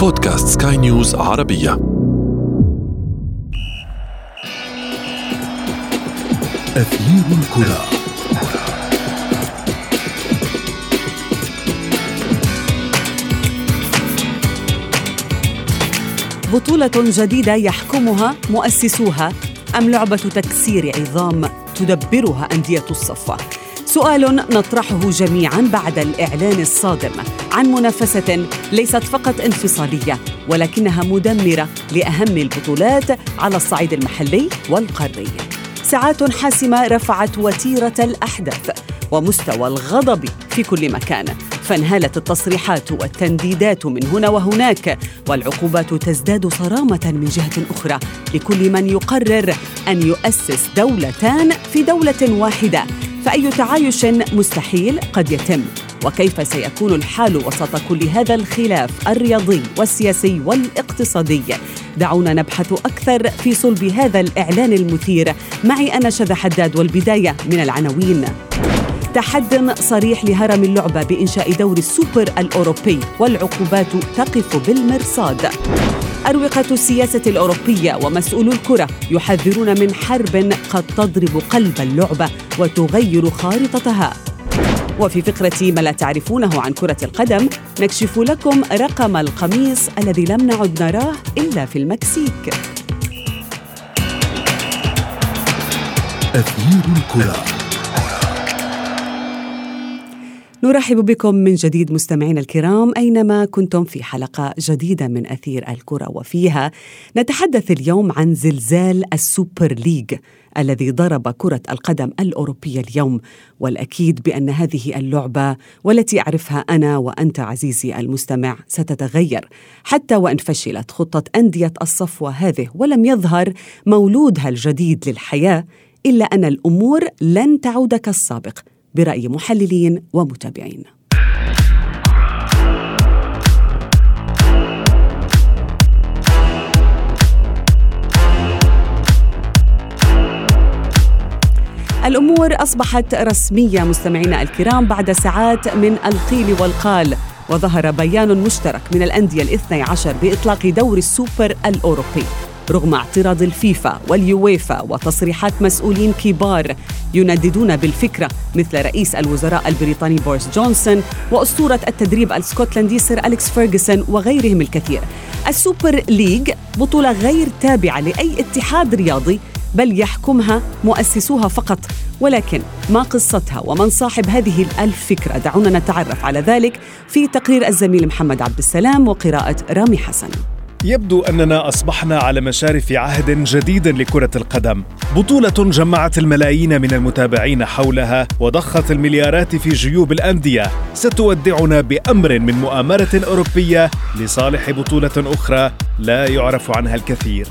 بودكاست سكاي نيوز عربية. أثير الكرة. بطولة جديدة يحكمها مؤسسوها أم لعبة تكسير عظام تدبرها أندية الصفة سؤال نطرحه جميعا بعد الإعلان الصادم عن منافسة ليست فقط انفصالية ولكنها مدمرة لأهم البطولات على الصعيد المحلي والقاري. ساعات حاسمة رفعت وتيرة الأحداث ومستوى الغضب في كل مكان فانهالت التصريحات والتنديدات من هنا وهناك والعقوبات تزداد صرامة من جهة أخرى لكل من يقرر أن يؤسس دولتان في دولة واحدة. فأي تعايش مستحيل قد يتم. وكيف سيكون الحال وسط كل هذا الخلاف الرياضي والسياسي والاقتصادي؟ دعونا نبحث أكثر في صلب هذا الإعلان المثير. معي أنا شذى حداد والبداية من العناوين. تحد صريح لهرم اللعبة بإنشاء دور السوبر الأوروبي والعقوبات تقف بالمرصاد. أروقة السياسة الأوروبية ومسؤولو الكرة يحذرون من حرب قد تضرب قلب اللعبة وتغير خارطتها. وفي فقرة ما لا تعرفونه عن كرة القدم نكشف لكم رقم القميص الذي لم نعد نراه إلا في المكسيك. أثير الكرة. نرحب بكم من جديد مستمعينا الكرام أينما كنتم في حلقة جديدة من أثير الكرة وفيها نتحدث اليوم عن زلزال السوبر ليج الذي ضرب كرة القدم الأوروبية اليوم. والأكيد بأن هذه اللعبة والتي أعرفها أنا وأنت عزيزي المستمع ستتغير حتى وإن فشلت خطة أندية الصفوة هذه. ولم يظهر مولودها الجديد للحياة إلا أن الأمور لن تعود كالسابق. برأي محللين ومتابعين. الأمور أصبحت رسمية مستمعينا الكرام بعد ساعات من القيل والقال وظهر بيان مشترك من الأندية الاثني عشر بإطلاق دوري السوبر الأوروبي. رغم اعتراض الفيفا واليويفا وتصريحات مسؤولين كبار ينددون بالفكرة مثل رئيس الوزراء البريطاني بوريس جونسون وأسطورة التدريب السكوتلندي سير أليكس فيرغسون وغيرهم الكثير. السوبر ليج بطولة غير تابعة لأي اتحاد رياضي بل يحكمها مؤسسوها فقط. ولكن ما قصتها ومن صاحب هذه الألف فكرة؟ دعونا نتعرف على ذلك في تقرير الزميل محمد عبد السلام وقراءة رامي حسن. يبدو أننا أصبحنا على مشارف عهد جديد لكرة القدم. بطولة جمعت الملايين من المتابعين حولها وضخت المليارات في جيوب الأندية. ستودعنا بأمر من مؤامرة أوروبية لصالح بطولة أخرى لا يعرف عنها الكثير.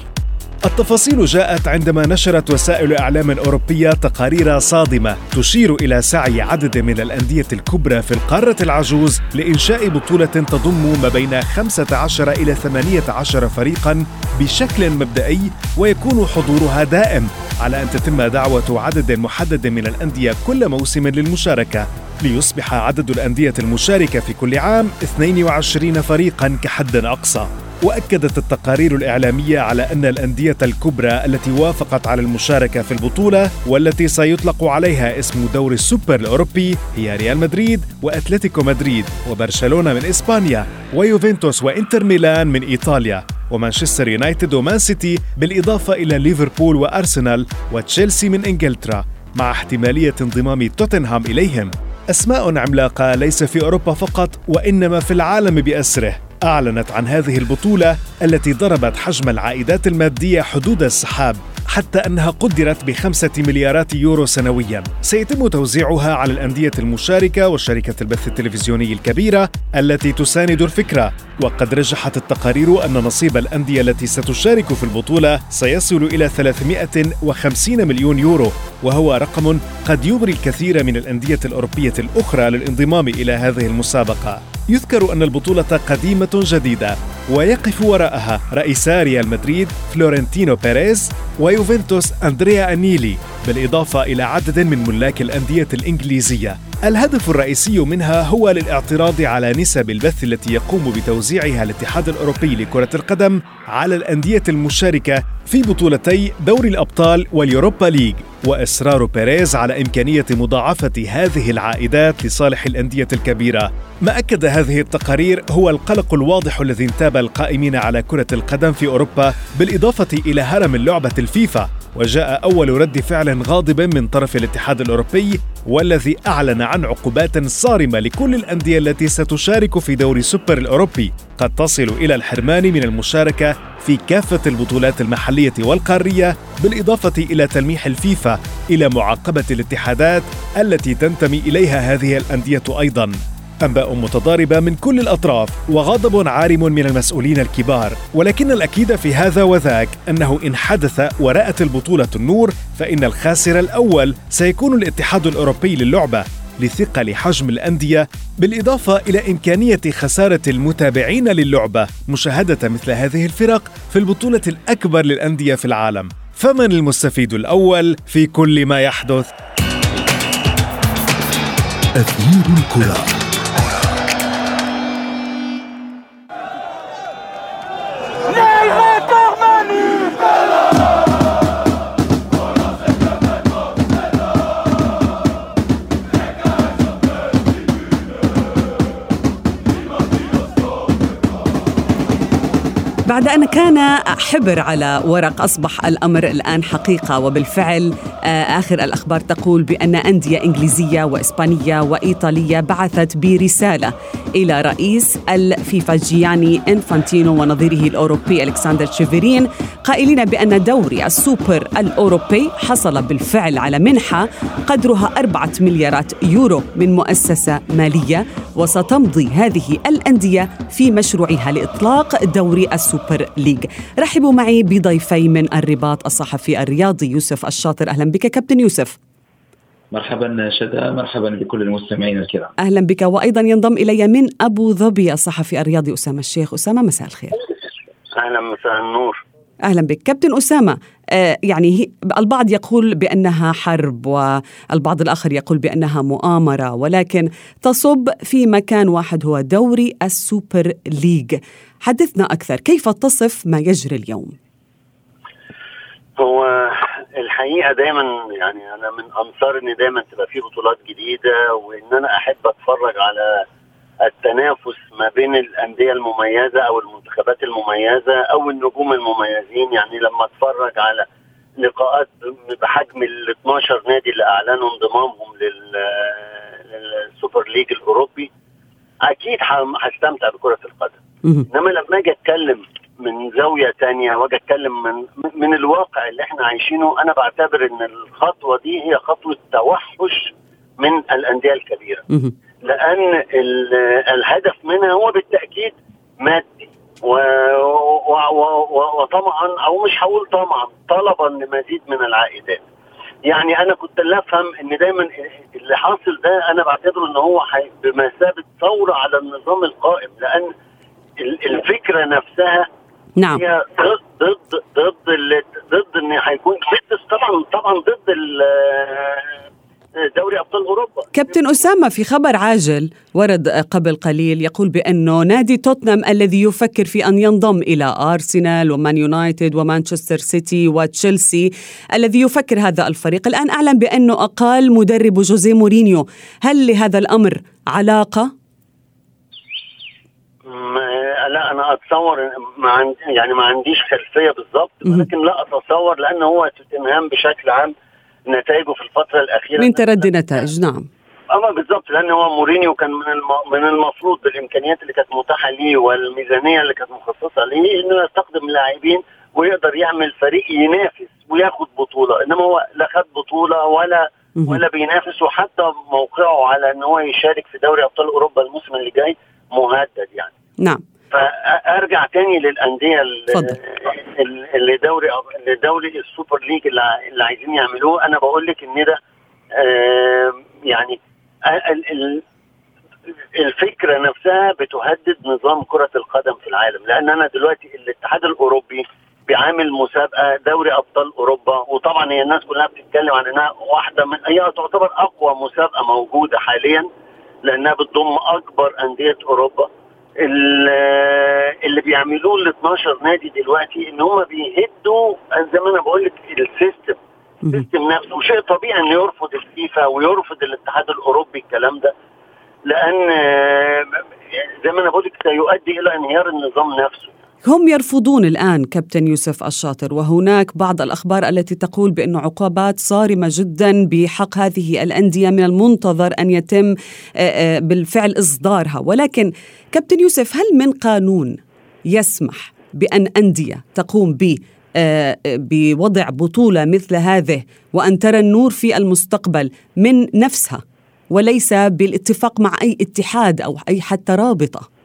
التفاصيل جاءت عندما نشرت وسائل إعلام أوروبية تقارير صادمة تشير إلى سعي عدد من الأندية الكبرى في القارة العجوز لإنشاء بطولة تضم ما بين 15 إلى 18 فريقا بشكل مبدئي ويكون حضورها دائم على أن تتم دعوة عدد محدد من الأندية كل موسم للمشاركة ليصبح عدد الأندية المشاركة في كل عام 22 فريقا كحد أقصى. وأكدت التقارير الإعلامية على أن الأندية الكبرى التي وافقت على المشاركة في البطولة والتي سيطلق عليها اسم دوري السوبر الأوروبي هي ريال مدريد وأتلتيكو مدريد وبرشلونة من إسبانيا ويوفنتوس وإنتر ميلان من إيطاليا ومانشستر يونايتد ومان سيتي بالإضافة إلى ليفربول وأرسنال وتشيلسي من إنجلترا مع احتمالية انضمام توتنهام إليهم. أسماء عملاقة ليس في أوروبا فقط وإنما في العالم بأسره. أعلنت عن هذه البطولة التي ضربت حجم العائدات المادية حدود السحاب. حتى أنها قدرت بخمسة مليارات يورو سنويا. سيتم توزيعها على الأندية المشاركة وشركة البث التلفزيوني الكبيرة التي تساند الفكرة. وقد رجحت التقارير أن نصيب الأندية التي ستشارك في البطولة سيصل إلى 350 مليون يورو. وهو رقم قد يغري الكثير من الأندية الأوروبية الأخرى للانضمام إلى هذه المسابقة. يذكر أن البطولة قديمة جديدة ويقف وراءها رئيسا ريال مدريد فلورنتينو بيريز Juventus Andrea Agnelli بالإضافة إلى عدد من ملاك الأندية الإنجليزية. الهدف الرئيسي منها هو للاعتراض على نسب البث التي يقوم بتوزيعها الاتحاد الأوروبي لكرة القدم على الأندية المشاركة في بطولتي دوري الأبطال واليوروبا ليج. وإصرار بيريز على إمكانية مضاعفة هذه العائدات لصالح الأندية الكبيرة. ما أكد هذه التقارير هو القلق الواضح الذي انتاب القائمين على كرة القدم في أوروبا بالإضافة إلى هرم اللعبة الفيفا. وجاء أول رد فعل غاضب من طرف الاتحاد الأوروبي والذي أعلن عن عقوبات صارمة لكل الأندية التي ستشارك في دوري سوبر الأوروبي. قد تصل إلى الحرمان من المشاركة في كافة البطولات المحلية والقارية بالإضافة إلى تلميح الفيفا إلى معاقبة الاتحادات التي تنتمي إليها هذه الأندية أيضاً. أنباء متضاربة من كل الأطراف وغضب عارم من المسؤولين الكبار. ولكن الأكيد في هذا وذاك أنه إن حدث ورأت البطولة النور فإن الخاسر الأول سيكون الاتحاد الأوروبي للعبة لثقل حجم الأندية بالإضافة إلى إمكانية خسارة المتابعين للعبة مشاهدة مثل هذه الفرق في البطولة الأكبر للأندية في العالم. فمن المستفيد الأول في كل ما يحدث؟ أثير الكرة. بعد أن كان حبر على ورق أصبح الأمر الآن حقيقة. وبالفعل آه، آخر الأخبار تقول بأن أندية إنجليزية وإسبانية وإيطالية بعثت برسالة إلى رئيس الفيفا جياني إنفانتينو ونظيره الأوروبي ألكسندر تشيفيرين قائلين بأن دوري السوبر الأوروبي حصل بالفعل على منحة قدرها أربعة مليارات يورو من مؤسسة مالية. وستمضي هذه الأندية في مشروعها لإطلاق دوري السوبر. ليج رحبوا معي بضيفي من الرباط الصحفي الرياضي يوسف الشاطر. أهلا بك كابتن يوسف. مرحبا شدا مرحبا بكل المستمعين الكرام. أهلا بك. وأيضا ينضم إلي من أبو ظبي الصحفي الرياضي أسامة الشيخ. أسامة مساء الخير. أهلا مساء النور. أهلا بك. كابتن أسامة يعني البعض يقول بأنها حرب والبعض الآخر يقول بأنها مؤامرة ولكن تصب في مكان واحد هو دوري السوبر ليج. حدثنا أكثر كيف تصف ما يجري اليوم؟ هو الحقيقة دايما يعني أنا من أنصار ان دايما تبقى في بطولات جديدة وإن أنا أحب أتفرج على التنافس ما بين الأندية المميزة أو المنتخبات المميزة أو النجوم المميزين. يعني لما أتفرج على لقاءات بحجم ال 12 نادي اللي أعلنوا انضمامهم للسوبر ليج الأوروبي أكيد هستمتع بكرة القدم. إنما لما أجي أتكلم من زاوية تانية وأجي أتكلم من من الواقع اللي إحنا عايشينه أنا بعتبر إن الخطوة دي هي خطوة توحش من الأندية الكبيرة. لأن الهدف منها هو بالتأكيد مادي. وطمعا أو مش هقول طمعا طلبا لمزيد من العائدات. يعني أنا كنت لا أفهم إن دايما اللي حاصل ده أنا بعتبره إن هو بمثابة ثورة على النظام القائم. لأن الفكرة نفسها نعم. هي ضد ضد ضد ضد إن هيكون طبعا طبعا ضد دوري أبطال أوروبا. كابتن اسامه في خبر عاجل ورد قبل قليل يقول بانه نادي توتنهام الذي يفكر في أن ينضم إلى أرسنال ومان يونايتد ومانشستر سيتي وتشيلسي الذي يفكر هذا الفريق. الآن أعلن بانه أقال مدرب جوزيه مورينيو. هل لهذا الأمر علاقة؟ لا أنا أتصور ما عندي يعني ما عنديش خلفية بالظبط ولكن لا أتصور لأن هو توتنهام بشكل عام نتائجه في الفترة الأخيرة من تردي نتائج؟ نعم. أما بالظبط لأن هو مورينيو كان من من المفروض بالإمكانيات اللي كانت متاحة ليه والميزانية اللي كانت مخصصة ليه إنه يستخدم لاعبين ويقدر يعمل فريق ينافس وياخد بطولة إنما هو لا خد بطولة ولا ولا بينافس وحتى موقعه على إن هو يشارك في دوري أبطال أوروبا الموسم اللي جاي مهدد يعني. نعم. فأرجع تاني للأندية اللي دوري اللي دوري السوبر ليج اللي عايزين يعملوه. أنا بقول لك إن ده يعني الفكرة نفسها بتهدد نظام كرة القدم في العالم. لأن أنا دلوقتي الاتحاد الأوروبي بيعامل مسابقة دوري أبطال أوروبا وطبعا هي الناس كلها بتتكلم عن إنها واحدة من هي تعتبر أقوى مسابقة موجودة حاليا لأنها بتضم أكبر أندية أوروبا. اللي بيعملوه ال 12 نادي دلوقتي إن هم بيهدوا زي ما أنا بقول لك ال system. ال system نفسه. وشيء طبيعي انه يرفض الفيفا ويرفض الاتحاد الأوروبي الكلام ده لأن زي ما أنا بقول لك سيؤدي إلى انهيار النظام نفسه. هم يرفضون الآن كابتن يوسف الشاطر وهناك بعض الأخبار التي تقول بأن عقوبات صارمة جدا بحق هذه الأندية من المنتظر أن يتم بالفعل إصدارها. ولكن كابتن يوسف هل من قانون يسمح بأن أندية تقوم ب بوضع بطولة مثل هذه وأن ترى النور في المستقبل من نفسها وليس بالاتفاق مع أي اتحاد أو أي حتى رابطة؟ آه،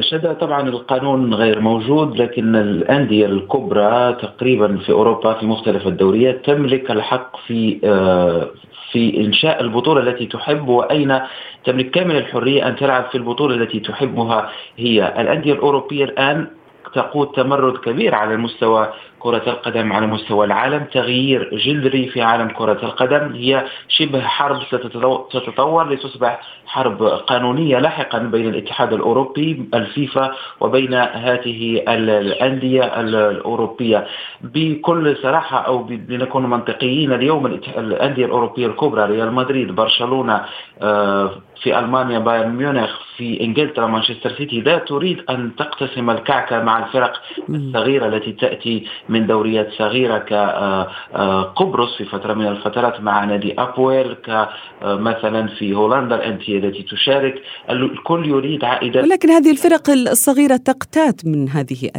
شدا طبعا القانون غير موجود لكن الأندية الكبرى تقريبا في أوروبا في مختلف الدوريات تملك الحق في آه، في إنشاء البطولة التي تحب. وأين تملك كامل الحرية أن تلعب في البطولة التي تحبها هي؟ الأندية الأوروبية الآن تقود تمرد كبير على المستوى كرة القدم على مستوى العالم. تغيير جذري في عالم كرة القدم هي شبه حرب ستتطور لتصبح حرب قانونية لاحقا بين الاتحاد الأوروبي الفيفا وبين هذه الأندية الأوروبية. بكل صراحة أو لنكون منطقيين اليوم الأندية الأوروبية الكبرى ريال مدريد برشلونة آه، في ألمانيا بايرن ميونخ في إنجلترا مانشستر سيتي لا تريد أن تقتسم الكعكة مع الفرق الصغيرة التي تأتي من دوريات صغيرة كقبرص في فترة من الفترات مع نادي أبويل كمثلا في هولندا الأندية التي تشارك الكل يريد عائدات ولكن هذه الفرق الصغيرة تقتات من هذه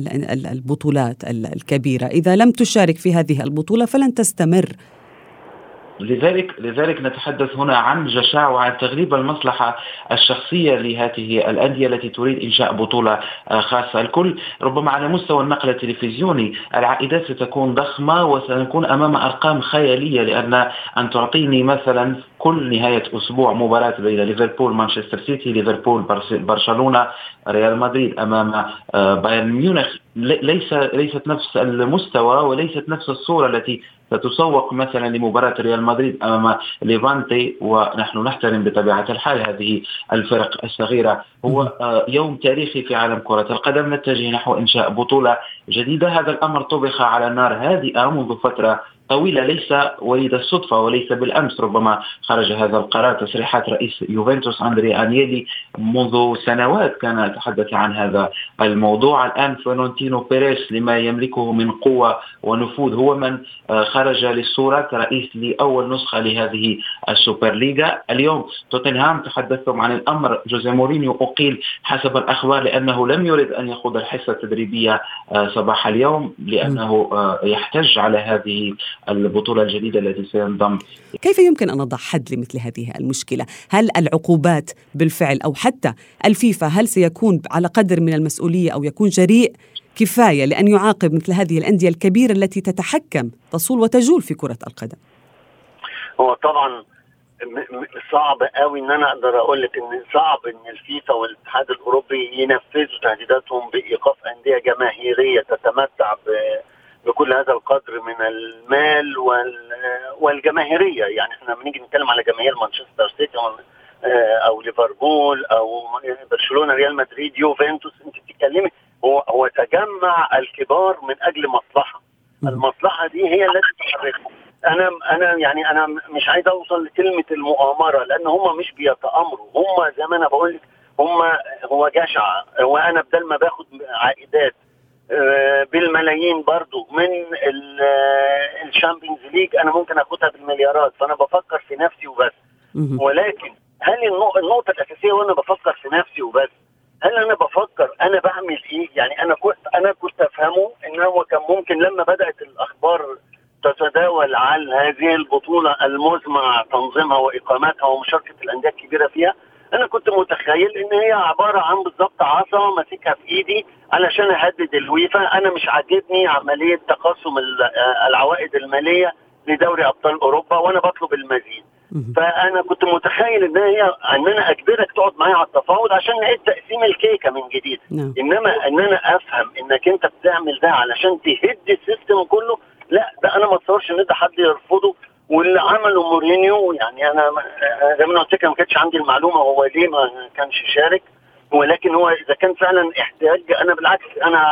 البطولات الكبيرة. إذا لم تشارك في هذه البطولة فلن تستمر. لذلك لذلك نتحدث هنا عن جشع وعن تغليب المصلحة الشخصية لهذه الأندية التي تريد إنشاء بطولة آه، خاصة الكل. ربما على مستوى النقل التلفزيوني العائدات ستكون ضخمة وسنكون أمام أرقام خيالية لأن أن تعطيني مثلا كل نهاية أسبوع مباراة بين ليفربول مانشستر سيتي ليفربول برشلونة ريال مدريد أمام آه، بايرن ميونخ. ليس ليست نفس المستوى وليست نفس الصورة التي ستسوق مثلا لمباراة ريال مدريد أمام ليفانتي ونحن نحترم بطبيعة الحال هذه الفرق الصغيرة. هو آه، يوم تاريخي في عالم كرة القدم. نتجه نحو إنشاء بطولة جديدة. هذا الأمر طبخ على نار هادئة منذ فترة طويلة ليس وليد الصدفة وليس بالأمس ربما خرج هذا القرار تصريحات رئيس يوفنتوس أندريا أنييلي منذ سنوات كان يتحدث عن هذا الموضوع. الآن فلورنتينو بيريس لما يملكه من قوة ونفوذ هو من آه، خرج للصورة كرئيس لأول نسخة لهذه السوبر ليغا اليوم توتنهام تحدثتم عن الأمر. جوزي مورينيو أقيل حسب الأخبار لأنه لم يرد أن يخوض الحصة التدريبية آه، صباح اليوم لأنه آه، يحتج على هذه البطولة الجديدة التي سينضم كيف يمكن أن نضع حد لمثل هذه المشكلة؟ هل العقوبات بالفعل أو حتى الفيفا هل سيكون على قدر من المسؤولية أو يكون جريء كفاية لأن يعاقب مثل هذه الأندية الكبيرة التي تتحكم تصول وتجول في كرة القدم هو طبعا صعب قوي إن أنا أقدر أقول لك إن صعب إن الفيفا والاتحاد الأوروبي ينفذوا تهديداتهم بإيقاف أندية جماهيرية تتمتع ب بكل هذا القدر من المال والجماهيرية. يعني إحنا لما نيجي نتكلم على جماهير مانشستر سيتي آه، أو ليفربول أو برشلونة ريال مدريد يوفنتوس أنت بتتكلمي هو هو تجمع الكبار من أجل مصلحة. المصلحة دي هي التي تحركهم. أنا أنا يعني أنا مش عايز أوصل لكلمة المؤامرة لأن هم مش بيتأمروا. هم زي ما أنا بقول لك هم هو جشع. هو أنا بدل ما باخد عائدات بالملايين برضو من الشامبيونز ليج أنا ممكن أخدها بالمليارات فأنا بفكر في نفسي وبس. ولكن هل النقطة الأساسية وأنا بفكر في نفسي وبس هل أنا بفكر أنا بعمل إيه؟ يعني أنا كنت أنا كنت أفهمه إن هو كان ممكن لما بدأت الأخبار تتداول عن هذه البطولة المزمع تنظيمها وإقامتها ومشاركة الأندية الكبيرة فيها أنا كنت متخيل إن هي عبارة عن بالظبط عصا ماسكها في إيدي علشان أهدد الويفا أنا مش عاجبني عملية تقاسم العوائد المالية لدوري أبطال أوروبا وأنا بطلب المزيد. فأنا كنت متخيل إن هي إن أنا أجبرك تقعد معايا على التفاوض عشان نعيد تقسيم الكيكة من جديد. نعم. إنما إن أنا أفهم إنك أنت بتعمل ده علشان تهد ال system كله لا ده أنا ما أتصورش إن ده حد يرفضه. واللي عمله مورينيو يعني أنا زي ما أنا قلت لك ما كانش عندي المعلومة هو ليه ما كانش شارك ولكن هو إذا كان فعلا احتياج أنا بالعكس أنا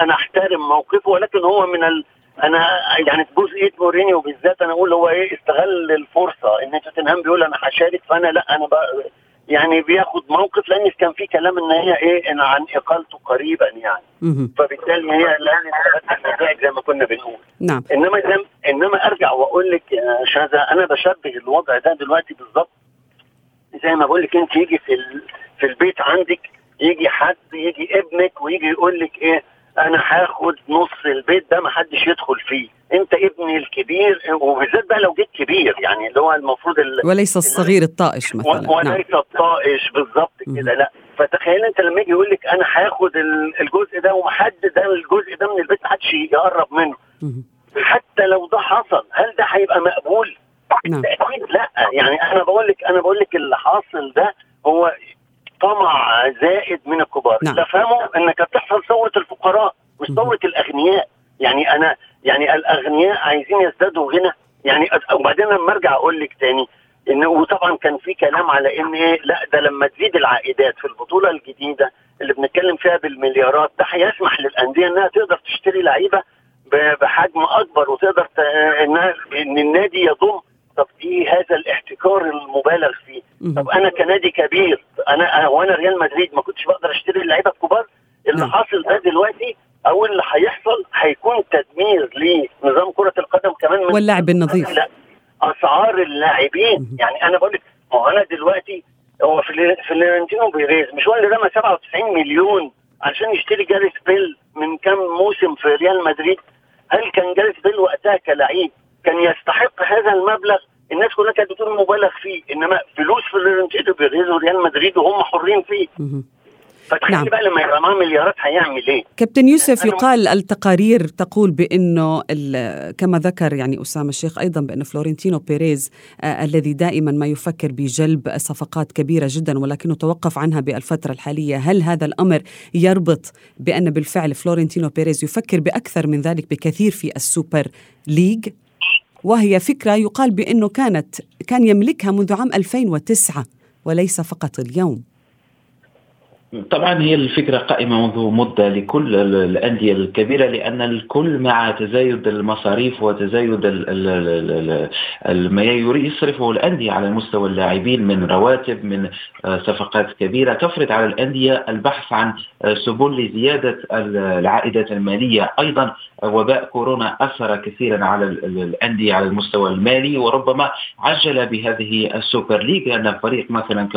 أنا أحترم موقفه ولكن هو من ال أنا يعني في جزئية مورينيو بالذات أنا أقول هو إيه استغل الفرصة إن توتنهام بيقول أنا هشارك فأنا لا أنا بقى يعني بياخد موقف لأن كان في كلام إن هي إيه إن عن إقالته قريبا يعني. فبالتالي هي الان النتائج زي ما كنا بنقول. نعم. إنما إنما أرجع وأقول لك يا شاذة أنا بشبه الوضع ده دلوقتي بالظبط زي ما بقول لك أنت يجي في ال... في البيت عندك يجي حد يجي ابنك ويجي يقول لك إيه أنا هاخد نص البيت ده ما حدش يدخل فيه. أنت ابني الكبير وبالذات بقى لو جيت كبير يعني اللي هو المفروض ال... وليس الصغير الطائش مثلا. نعم. وليس الطائش بالظبط كده. لا. فتخيل أنت لما يجي يقول لك أنا هاخد ال- الجزء ده ومحدد ده الجزء ده من البيت محدش يقرب منه. مهم. حتى لو ده حصل هل ده هيبقى مقبول؟ نعم. أكيد لا. يعني أنا بقول لك أنا بقول لك اللي حاصل ده هو طمع زائد من الكبار نعم. تفهموا ان كانت بتحصل ثورة الفقراء مش ثورة الأغنياء يعني أنا يعني الأغنياء عايزين يزدادوا غنى يعني وبعدين لما أرجع أقول لك تاني إن وطبعا كان في كلام على إن إيه لا ده لما تزيد العائدات في البطولة الجديدة اللي بنتكلم فيها بالمليارات ده هيسمح للأندية إنها تقدر تشتري لعيبة بحجم أكبر وتقدر. إنها إن النادي يضم طب إيه هذا الاحتكار المبالغ فيه؟ طب أنا كنادي كبير أنا وأنا ريال مدريد ما كنتش بقدر أشتري اللعيبة الكبار. اللي نعم. حاصل ده دلوقتي أو اللي هيحصل هيكون تدمير لنظام كرة القدم كمان من واللعب النظيف. لا أسعار اللاعبين. يعني أنا بقول لك ما هو أنا دلوقتي هو في فلورنتينو بيريز مش هو اللي رمى 97 مليون عشان يشتري جاريث بيل من كام موسم في ريال مدريد؟ هل كان جاريث بيل وقتها كلعيب كان يستحق هذا المبلغ الناس كلها كانت بتقول مبالغ فيه إنما فلوس فلورنتينو بيريز وريال مدريد وهم حرين فيه. فتخيل نعم. بقى لما يبقى معاه مليارات هيعمل إيه؟ كابتن يوسف يقال التقارير تقول بأنه كما ذكر يعني أسامة الشيخ أيضا بأن فلورنتينو بيريز آه الذي دائما ما يفكر بجلب صفقات كبيرة جدا ولكنه توقف عنها بالفترة الحالية، هل هذا الأمر يربط بأن بالفعل فلورنتينو بيريز يفكر بأكثر من ذلك بكثير في السوبر ليج؟ وهي فكرة يقال بأنه كانت كان يملكها منذ عام 2009 وليس فقط اليوم. طبعا هي الفكرة قائمة منذ مدة لكل ال- الأندية الكبيرة لأن الكل مع تزايد المصاريف وتزايد ما يصرفه الأندية على مستوى اللاعبين من رواتب من آه، صفقات كبيرة. تفرض على الأندية البحث عن آه، سبل لزيادة ال- العائدات المالية. أيضا آه، وباء كورونا أثر كثيرا على ال- ال- الأندية على المستوى المالي وربما عجل بهذه السوبر ليج لأن فريق مثلا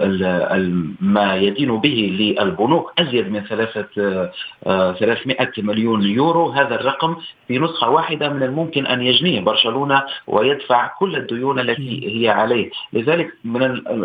ال- ال- ما يدين به للبنوك أزيد من ثلاثة آه، آه، 300 مليون يورو. هذا الرقم في نسخة واحدة من الممكن أن يجنيه برشلونة ويدفع كل الديون التي هي عليه. لذلك من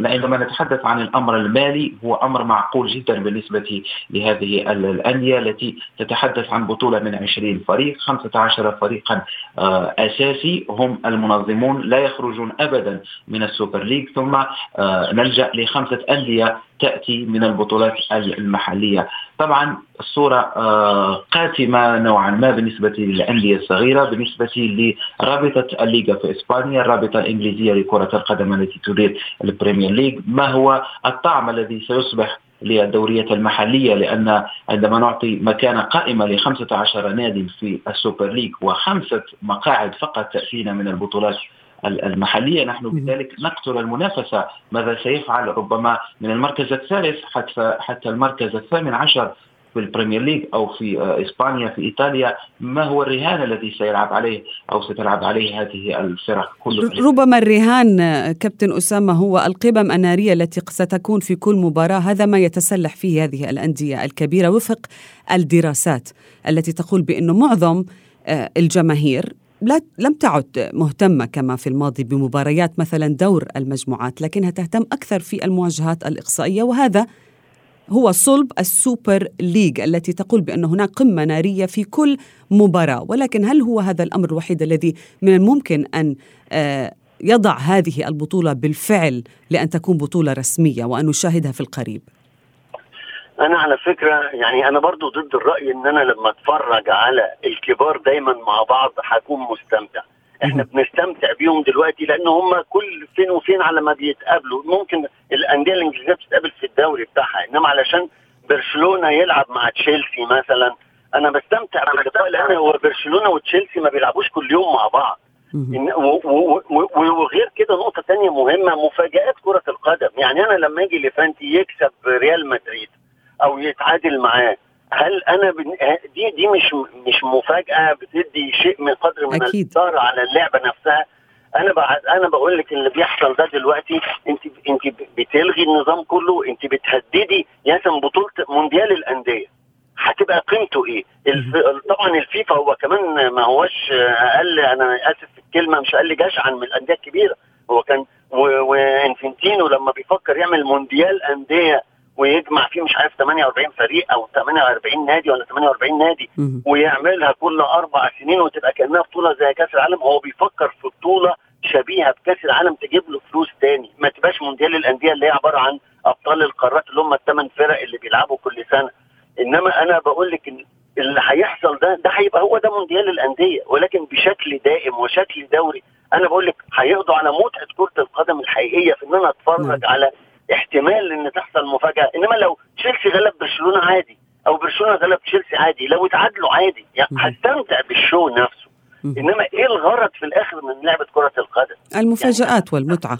عندما نتحدث عن الأمر المالي هو أمر معقول جدا بالنسبة لهذه ال- الأندية التي تتحدث عن بطولة من 20 فريق 15 فريقا آه، أساسي. هم المنظمون لا يخرجون أبدا من ال super league. ثم آه، نلجأ لخمسة أندية تأتي من البطولات المحلية. طبعا الصورة آه، قاتمة نوعا ما بالنسبة للأندية الصغيرة بالنسبة لرابطة الليغا في إسبانيا الرابطة الإنجليزية لكرة القدم التي تدير ال Premier League ما هو الطعم الذي سيصبح للدوريات المحلية؟ لأن عندما نعطي مكانة قائمة ل 15 نادي في ال super league وخمسة مقاعد فقط تأتينا من البطولات المحلية نحن بذلك نقتل المنافسة ماذا سيفعل؟ ربما من المركز الثالث حتى حتى المركز الثامن عشر في ال Premier League أو في إسبانيا في إيطاليا. ما هو الرهان الذي سيلعب عليه أو ستلعب عليه هذه الفرق كلها؟ ربما الرهان كابتن أسامة هو القمم النارية التي ستكون في كل مباراة. هذا ما يتسلح فيه هذه الأندية الكبيرة وفق الدراسات التي تقول بانه معظم الجماهير لا لم تعد مهتمة كما في الماضي بمباريات مثلا دور المجموعات لكنها تهتم أكثر في المواجهات الإقصائية وهذا هو صلب السوبر ليج التي تقول بأن هناك قمة نارية في كل مباراة. ولكن هل هو هذا الأمر الوحيد الذي من الممكن أن يضع هذه البطولة بالفعل لأن تكون بطولة رسمية وأن نشاهدها في القريب؟ أنا على فكرة يعني أنا برضو ضد الرأي إن أنا لما أتفرج على الكبار دايما مع بعض هكون مستمتع. إحنا بنستمتع بيهم دلوقتي لأن هم كل فين وفين على ما بيتقابلوا. ممكن الأندية الإنجليزية بتتقابل في الدوري بتاعها إنما علشان برشلونة يلعب مع تشيلسي مثلا أنا بستمتع باللقاء لأن هو برشلونة وتشيلسي ما بيلعبوش كل يوم مع بعض. وغير كده نقطة تانية مهمة مفاجآت كرة القدم. يعني أنا لما أجي ليفانتي يكسب ريال مدريد أو يتعادل معاه. هل أنا بن... دي دي مش مش مفاجأة بتدي شيء من قدر من الاثاره على اللعبة نفسها. أنا بعد أنا بقول لك اللي بيحصل ده دلوقتي انت أنت بتلغي النظام كله أنت بتهددي ياسم بطولة مونديال الأندية. هتبقى قيمته إيه؟ الف... طبعا الفيفا هو كمان ما هوش أقل أنا آسف في الكلمة مش أقل جشعا من الأندية الكبيرة. هو كان وإنفنتينو لما بيفكر يعمل مونديال أندية ويجمع فيه مش عارف 48 فريق أو 48 نادي ولا 48 نادي ويعملها كل أربع سنين وتبقى كأنها بطولة زي كأس العالم. هو بيفكر في بطولة شبيهة بكأس العالم تجيب له فلوس تاني. ما تبقاش مونديال الانديه اللي هي عبارة عن أبطال القارات اللي هم الثمان فرق اللي بيلعبوا كل سنة. إنما أنا بقول لك اللي هيحصل ده ده هيبقى هو ده مونديال الانديه ولكن بشكل دائم وشكل دوري أنا بقول لك هيقضوا على متعة كرة القدم الحقيقية في إن أنا أتفرج على احتمال إن تحصل مفاجأة. إنما لو تشيلسي غلب برشلونة عادي أو برشلونة غلب تشيلسي عادي لو اتعادلوا عادي يعني هستمتع بالشو نفسه. إنما إيه الغرض في الآخر من لعبة كرة القدم؟ المفاجآت يعني والمتعة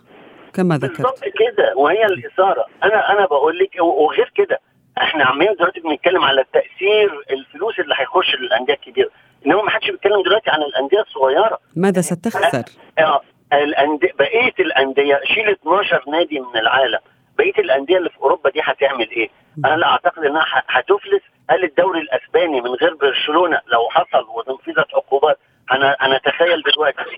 كما ذكرت. بالظبط كده وهي الإثارة. أنا أنا بقول لك وغير كده إحنا عمالين دلوقتي بنتكلم على تأثير الفلوس اللي هيخش للأندية الكبيرة. إنما ما حدش بيتكلم دلوقتي عن الأندية الصغيرة. ماذا ستخسر؟ آه الأندية بقية الأندية شيل 12 نادي من العالم. بقية الأندية اللي في أوروبا دي هتعمل إيه؟ أنا أعتقد إنها هتفلس هل الدوري الأسباني من غير برشلونة لو حصل ونفذت عقوبات هنتخيل دلوقتي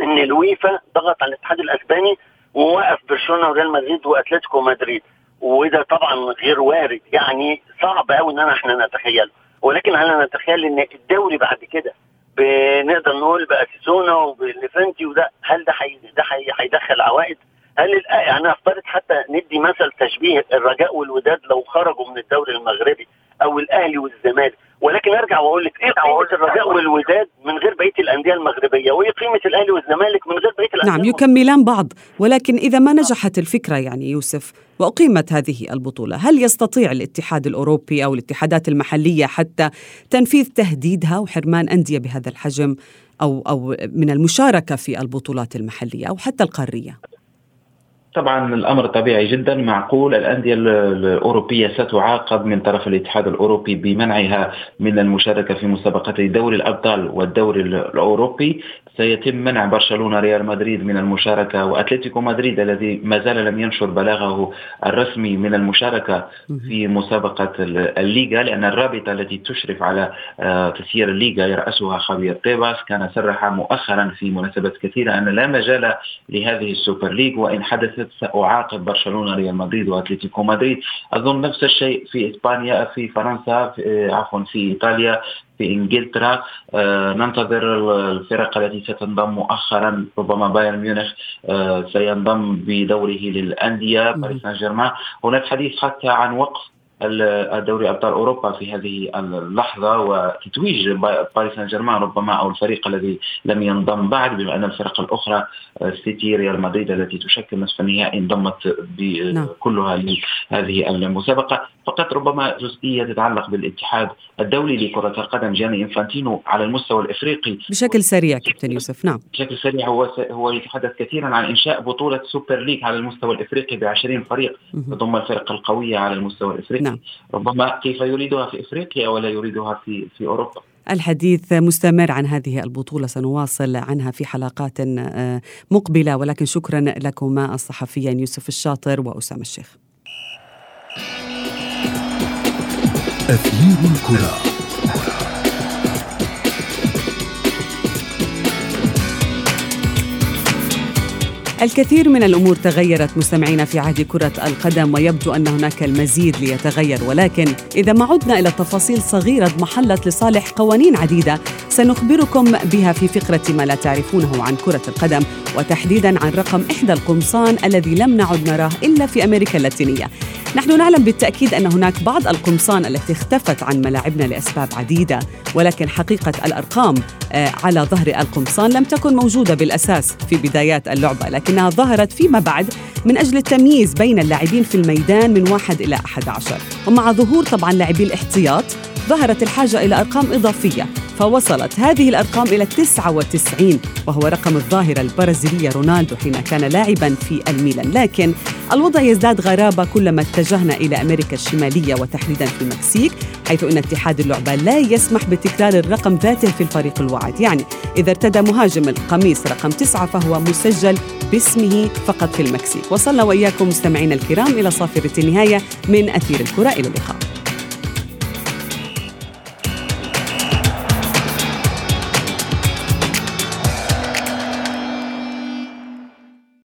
إن الويفا ضغط على الاتحاد الأسباني ووقف برشلونة وريال مدريد وأتلتيكو مدريد وده طبعا غير وارد يعني صعب قوي إن إحنا نتخيله ولكن هل نتخيل إن الدوري بعد كده بنقدر نقول باسيسونا وبليفنتي وده هل ده حي ده هيدخل عوائد؟ هل يعني أفترض حتى ندي مثل تشبيه الرجاء والوداد لو خرجوا من الدوري المغربي أو الأهلي والزمالك ولكن أرجع وأقول لك إيه قيمة الرجاء والوداد من غير بقية الأندية المغربية؟ وإيه قيمة الأهلي والزمالك من غير بقية الأندية نعم يكملان بعض ولكن إذا ما نجحت الفكرة يعني يوسف وأقيمت هذه البطولة هل يستطيع الاتحاد الأوروبي أو الاتحادات المحلية حتى تنفيذ تهديدها وحرمان أندية بهذا الحجم أو أو من المشاركة في البطولات المحلية أو حتى القارية؟ طبعا الأمر طبيعي جدا معقول. الأندية الأوروبية ستعاقب من طرف الاتحاد الأوروبي بمنعها من المشاركة في مسابقتي دوري الأبطال والدوري الأوروبي. سيتم منع برشلونة ريال مدريد من المشاركة وأتلتيكو مدريد الذي ما زال لم ينشر بلاغه الرسمي من المشاركة في مسابقة الليغا لأن الرابطة التي تشرف على آه، تسيير الليغا يرأسها خافيير تيباس كان صرح مؤخرا في مناسبات كثيرة أن لا مجال لهذه ال super league وإن حدثت سأعاقب برشلونة ريال مدريد وأتلتيكو مدريد. أظن نفس الشيء في إسبانيا في فرنسا في عفوا في إيطاليا. في إنجلترا آه ننتظر الفرق التي ستنضم مؤخرا ربما بايرن ميونخ آه سينضم بدوره للأندية باريس سان جيرمان. هناك حديث حتى عن وقف الدوري أبطال أوروبا في هذه اللحظة وتتويج باريس سان جيرمان ربما أو الفريق الذي لم ينضم بعد بما أن الفرق الأخرى سيتي ريال مدريد التي تشكل نصف النهائي انضمت نعم. كلها لهذه المسابقة. فقط ربما جزئية تتعلق بالاتحاد الدولي لكرة القدم جاني إنفانتينو على المستوى الإفريقي. بشكل سريع كابتن يوسف. نعم. بشكل سريع هو هو يتحدث كثيرا عن إنشاء بطولة super league على المستوى الإفريقي ب 20 فريق تضم الفرق القوية على المستوى الإفريقي. نعم. ربما كيف يريدها في إفريقيا ولا يريدها في في أوروبا. الحديث مستمر عن هذه البطولة سنواصل عنها في حلقات آه، مقبلة. ولكن شكرا لكما الصحفيان يوسف الشاطر وأسامة الشيخ. أثير الكرة. الكثير من الأمور تغيرت مستمعينا في عهد كرة القدم ويبدو أن هناك المزيد ليتغير ولكن إذا ما عدنا إلى تفاصيل صغيرة اضمحلت لصالح قوانين عديدة سنخبركم بها في فقرة ما لا تعرفونه عن كرة القدم وتحديدا عن رقم إحدى القمصان الذي لم نعد نراه إلا في أمريكا اللاتينية. نحن نعلم بالتأكيد أن هناك بعض القمصان التي اختفت عن ملاعبنا لأسباب عديدة ولكن حقيقة الأرقام آه، على ظهر القمصان لم تكن موجودة بالأساس في بدايات اللعبة لكنها ظهرت فيما بعد من أجل التمييز بين اللاعبين في الميدان من واحد إلى أحد عشر. ومع ظهور طبعا لاعبي الاحتياط ظهرت الحاجة إلى أرقام إضافية فوصلت هذه الأرقام إلى 99 وهو رقم الظاهرة البرازيلية رونالدو حين كان لاعبا في الميلان. لكن الوضع يزداد غرابة كلما اتجهنا إلى أمريكا الشمالية وتحديدا في المكسيك حيث أن اتحاد اللعبة لا يسمح بتكرار الرقم ذاته في الفريق الواعد. يعني إذا ارتدى مهاجم القميص رقم تسعة فهو مسجل باسمه فقط في المكسيك. وصلنا وإياكم مستمعينا الكرام إلى صافرة النهاية من أثير الكرة. 一个没好。